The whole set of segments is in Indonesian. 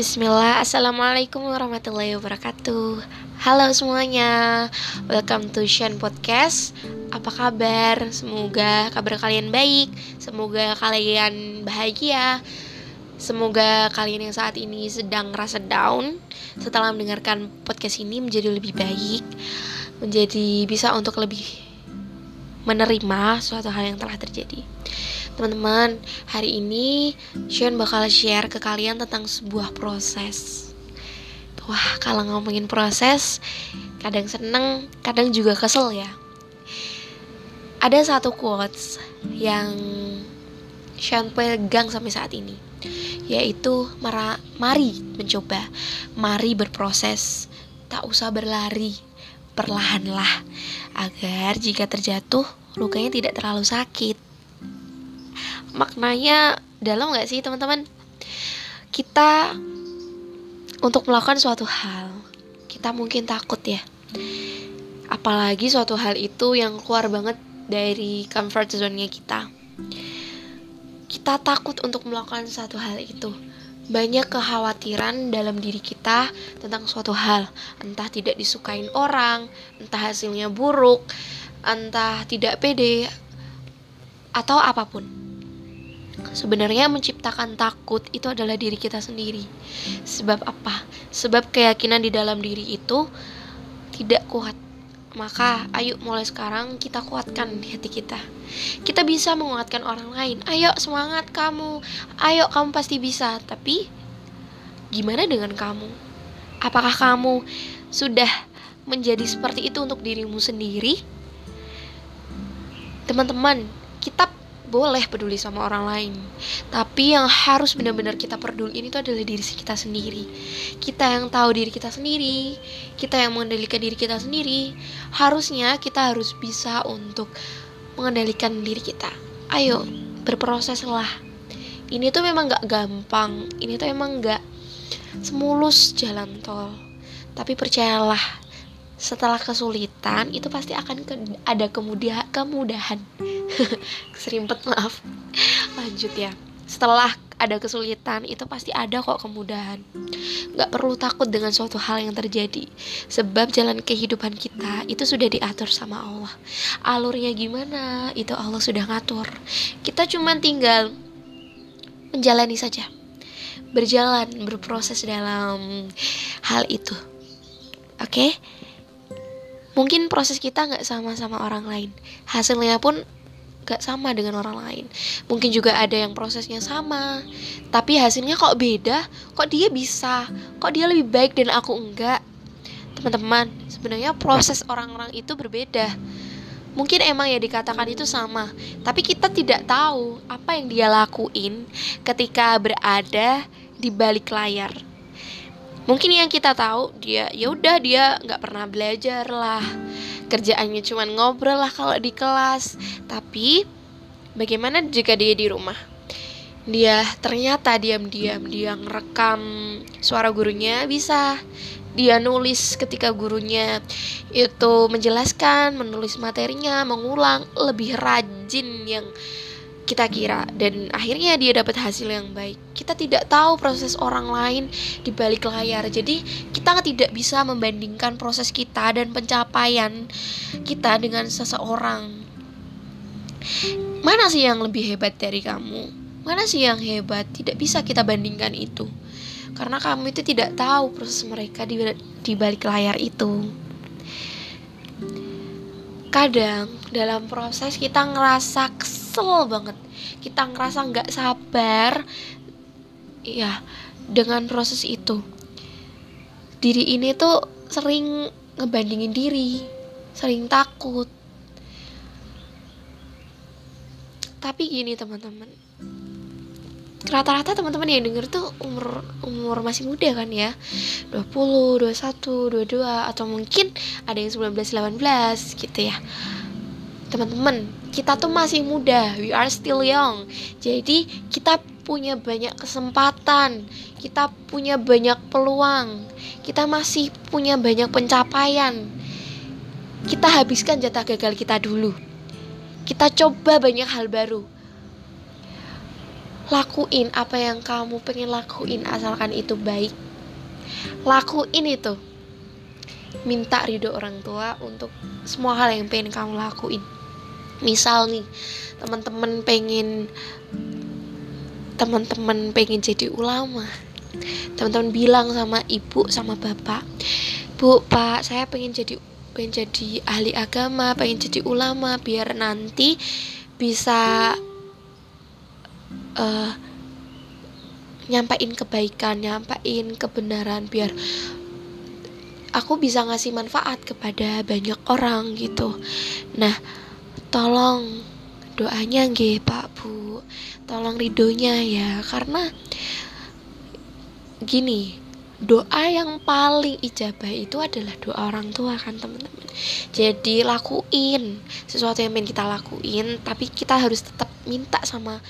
Bismillah, Assalamualaikum warahmatullahi wabarakatuh. Halo semuanya, welcome to Shen Podcast. Apa kabar? Semoga kabar kalian baik. Semoga kalian bahagia. Semoga kalian yang saat ini sedang rasa down Setelah mendengarkan podcast ini menjadi lebih baik Menjadi bisa untuk lebih menerima suatu hal yang telah terjadi Teman-teman, hari ini Sean bakal share ke kalian tentang sebuah proses. Wah, kalau ngomongin proses, kadang seneng, kadang juga kesel ya. Ada satu quotes yang Sean pegang sampai saat ini, yaitu mari mencoba, mari berproses, tak usah berlari, perlahanlah, agar jika terjatuh, lukanya tidak terlalu sakit maknanya dalam nggak sih teman-teman? Kita untuk melakukan suatu hal kita mungkin takut ya. Apalagi suatu hal itu yang keluar banget dari comfort zone-nya kita. Kita takut untuk melakukan suatu hal itu. Banyak kekhawatiran dalam diri kita tentang suatu hal. Entah tidak disukain orang entah hasilnya buruk entah tidak pede atau apa pun Sebenarnya menciptakan takut itu adalah diri kita sendiri. Sebab apa? Sebab keyakinan di dalam diri itu tidak kuat. Maka ayo mulai sekarang kita kuatkan hati kita. Kita bisa menguatkan orang lain. Ayo semangat kamu. Ayo kamu pasti bisa. Tapi gimana dengan kamu? Apakah kamu sudah menjadi seperti itu untuk dirimu sendiri? Teman-teman, kita boleh peduli sama orang lain. Tapi yang harus benar-benar kita peduli ini tuh adalah diri kita sendiri. Kita yang tahu diri kita sendiri kita yang mengendalikan diri kita sendiri harusnya kita harus bisa untuk mengendalikan diri kita. Ayo berproses lah ini tuh memang gak gampang ini tuh emang gak semulus jalan tol. Tapi percayalah setelah kesulitan itu pasti akan ke, ada kemudian kemudahan. Serimpet maaf. Lanjut ya. Setelah ada kesulitan itu pasti ada kok kemudahan. Nggak perlu takut dengan suatu hal yang terjadi. Sebab jalan kehidupan kita itu sudah diatur sama Allah. Alurnya gimana itu Allah sudah ngatur. Kita cuma tinggal menjalani saja. Berjalan berproses dalam hal itu. Oke? okay? Mungkin proses kita nggak sama sama orang lain. Hasilnya pun gak sama dengan orang lain. Mungkin juga ada yang prosesnya sama tapi hasilnya kok beda? Kok dia bisa? Kok dia lebih baik dan aku enggak? Teman-teman sebenarnya proses orang-orang itu berbeda. Mungkin emang ya dikatakan itu sama tapi kita tidak tahu apa yang dia lakuin ketika berada di balik layar mungkin yang kita tahu dia ya udah dia nggak pernah belajar lah. Kerjaannya cuma ngobrol lah kalau di kelas. Tapi bagaimana jika dia di rumah? Dia ternyata diam-diam dia ngerekam suara gurunya bisa. Dia nulis ketika gurunya itu menjelaskan menulis materinya mengulang lebih rajin yang kita kira dan akhirnya dia dapat hasil yang baik. Kita tidak tahu proses orang lain di balik layar. Jadi kita tidak bisa membandingkan proses kita dan pencapaian kita dengan seseorang. Mana sih yang lebih hebat dari kamu? Mana sih yang hebat? Tidak bisa kita bandingkan itu. Karena kamu itu tidak tahu proses mereka di, di balik layar itu. Kadang dalam proses kita ngerasa kesel banget. Kita ngerasa nggak sabar ya dengan proses itu. Diri ini tuh sering ngebandingin diri sering takut. Tapi gini teman-teman. Rata-rata teman-teman yang denger tuh umur umur masih muda kan ya? 20, 21, 22 atau mungkin ada yang 19, 18 gitu ya teman-teman kita tuh masih muda, we are still young. Jadi kita punya banyak kesempatan, kita punya banyak peluang, kita masih punya banyak pencapaian. Kita habiskan jatah gagal kita dulu. Kita coba banyak hal baru. lakuin apa yang kamu pengen lakuin asalkan itu baik lakuin itu minta ridho orang tua untuk semua hal yang pengen kamu lakuin misal nih teman-teman pengen teman-teman pengen jadi ulama. Teman-teman bilang sama ibu sama bapak bu pak saya pengen jadi pengen jadi ahli agama pengen jadi ulama biar nanti bisa uh, nyampain kebaikan nyampain kebenaran biar aku bisa ngasih manfaat kepada banyak orang gitu. Nah tolong doanya nggih Pak Bu. Tolong ridonya ya. Karena gini doa yang paling ijabah itu adalah doa orang tua kan teman-teman. Jadi lakuin sesuatu yang pengen kita lakuin tapi kita harus tetap minta sama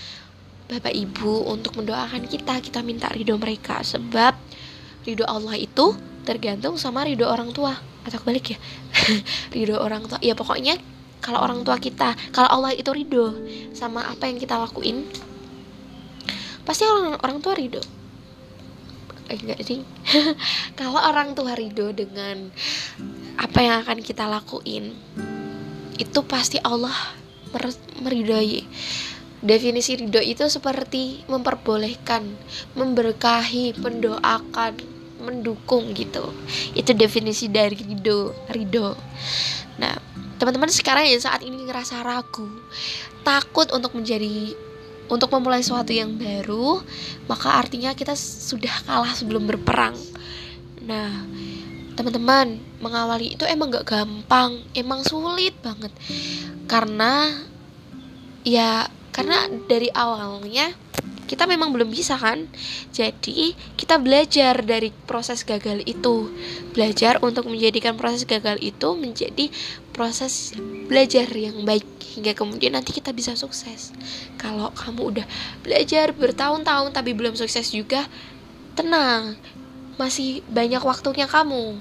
bapak ibu untuk mendoakan kita. Kita minta ridho mereka. Sebab ridho Allah itu tergantung sama ridho orang tua. Atau kebalik ya? Ridho orang tua. Ya pokoknya kalau orang tua kita kalau Allah itu ridho sama apa yang kita lakuin pasti orang orang tua ridho. Eh, enggak sih. Kalau orang tua ridho dengan apa yang akan kita lakuin itu pasti Allah meridhoi. Definisi ridho itu seperti memperbolehkan memberkahi mendoakan mendukung gitu. Itu definisi dari ridho ridho. Nah teman-teman sekarang yang saat ini ngerasa ragu takut untuk menjadi untuk memulai sesuatu yang baru maka artinya kita sudah kalah sebelum berperang. Nah teman-teman mengawali itu emang gak gampang emang sulit banget. Karena ya karena dari awalnya kita memang belum bisa kan? Jadi kita belajar dari proses gagal itu. Belajar untuk menjadikan proses gagal itu menjadi proses belajar yang baik hingga kemudian nanti kita bisa sukses. Kalau kamu udah belajar bertahun-tahun tapi belum sukses juga tenang. Masih banyak waktunya kamu.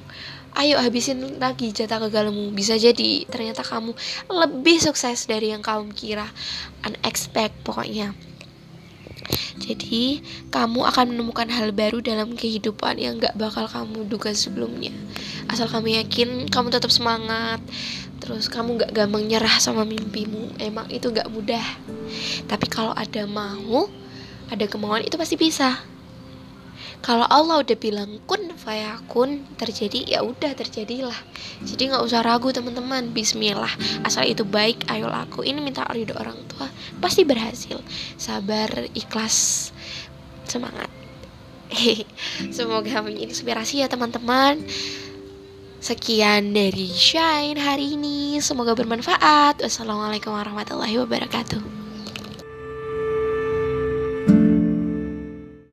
Ayo habisin lagi jatah gagalmu. Bisa jadi ternyata kamu lebih sukses dari yang kamu kira. Unexpected pokoknya jadi, kamu akan menemukan hal baru dalam kehidupan yang gak bakal kamu duga sebelumnya. Asal kamu yakin, kamu tetap semangat, terus kamu gak gampang nyerah sama mimpimu. Emang itu gak mudah. Tapi kalau ada mau, ada kemauan itu pasti bisa kalau Allah udah bilang kun fayakun terjadi ya udah terjadilah. Jadi nggak usah ragu teman-teman. Bismillah. Asal itu baik ayo laku. Ini minta ridho orang tua pasti berhasil. Sabar ikhlas semangat. Semoga menginspirasi ya teman-teman. Sekian dari Shine hari ini. Semoga bermanfaat. Wassalamualaikum warahmatullahi wabarakatuh.